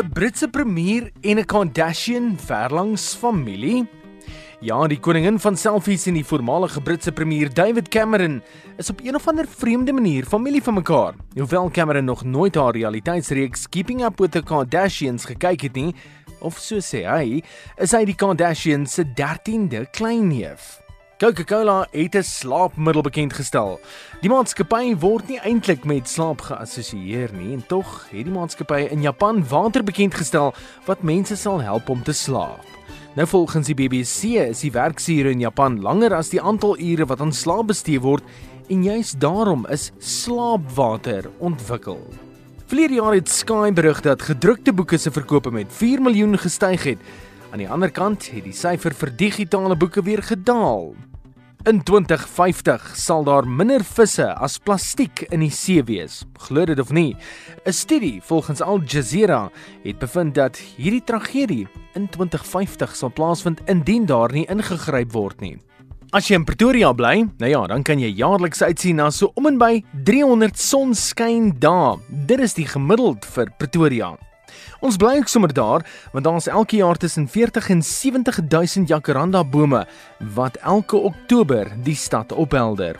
'n Britse premier en 'n Kardashian verlangs familie? Ja, die koningin van selfies en die voormalige Britse premier David Cameron is op een of ander vreemde manier familie van mekaar. Hoewel Cameron nog nooit haar realiteitsreeks Keeping Up with the Kardashians gekyk het nie, of so sê hy, is hy die Kardashians se 13de kleinneef. Coca-Cola het 'n slaapmiddel bekend gestel. Die maatskappy word nie eintlik met slaap geassosieer nie en tog het die maatskappy in Japan water bekend gestel wat mense sal help om te slaap. Nou volgens die BBC is die werksure in Japan langer as die aantal ure wat aan slaap bestee word en juis daarom is slaapwater ontwikkel. Verlede jaar het Sky berig dat gedrukte boeke se verkope met 4 miljoen gestyg het. Aan die ander kant het die syfer vir digitale boeke weer gedaal. In 2050 sal daar minder visse as plastiek in die see wees. Glo dit of nie. 'n Studie volgens Al Jazeera het bevind dat hierdie tragedie in 2050 sal plaasvind indien daar nie ingegryp word nie. As jy in Pretoria bly, nou ja, dan kan jy jaarliks uitsien na so om en by 300 sonskyn dae. Dit is die gemiddeld vir Pretoria. Ons bly ook sommer daar want daar's elke jaar tussen 40 en 70000 jacaranda bome wat elke Oktober die stad ophelder.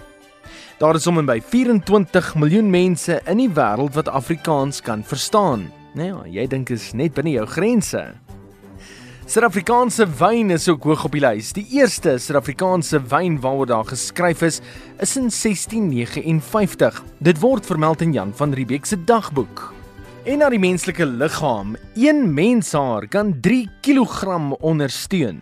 Daar is sommer by 24 miljoen mense in die wêreld wat Afrikaans kan verstaan. Nou ja, jy dink is net binne jou grense. Suid-Afrikaanse wyn is ook hoog op die lys. Die eerste Suid-Afrikaanse wyn waaroor daar geskryf is, is in 1659. Dit word vermeld in Jan van Riebeeck se dagboek. En na die menslike liggaam, een menshaar kan 3 kg ondersteun.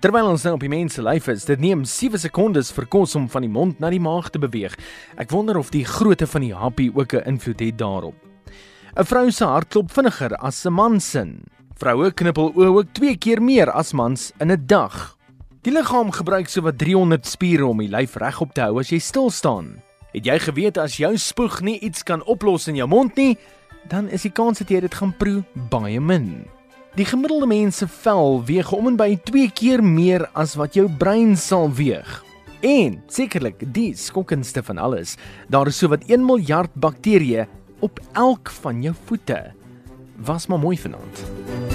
Terwyl ons nou op die mens se lyf is, dit neem 7 sekondes vir kos om van die mond na die maag te beweeg. Ek wonder of die grootte van die happie ook 'n invloed het daarop. 'n Vrou se hart klop vinniger as 'n man se. Vroue knippel oë ook 2 keer meer as mans in 'n dag. Die liggaam gebruik sowat 300 spiere om die lyf regop te hou as jy stil staan. Het jy geweet as jou spoeg nie iets kan oplos in jou mond nie, dan is die kans dat jy dit gaan proe baie min. Die gemiddelde mens se vel weeg om en by 2 keer meer as wat jou brein sal weeg. En sekerlik die skokkendste van alles, daar is sowat 1 miljard bakterieë op elk van jou voete. Was maar mooi vanaand.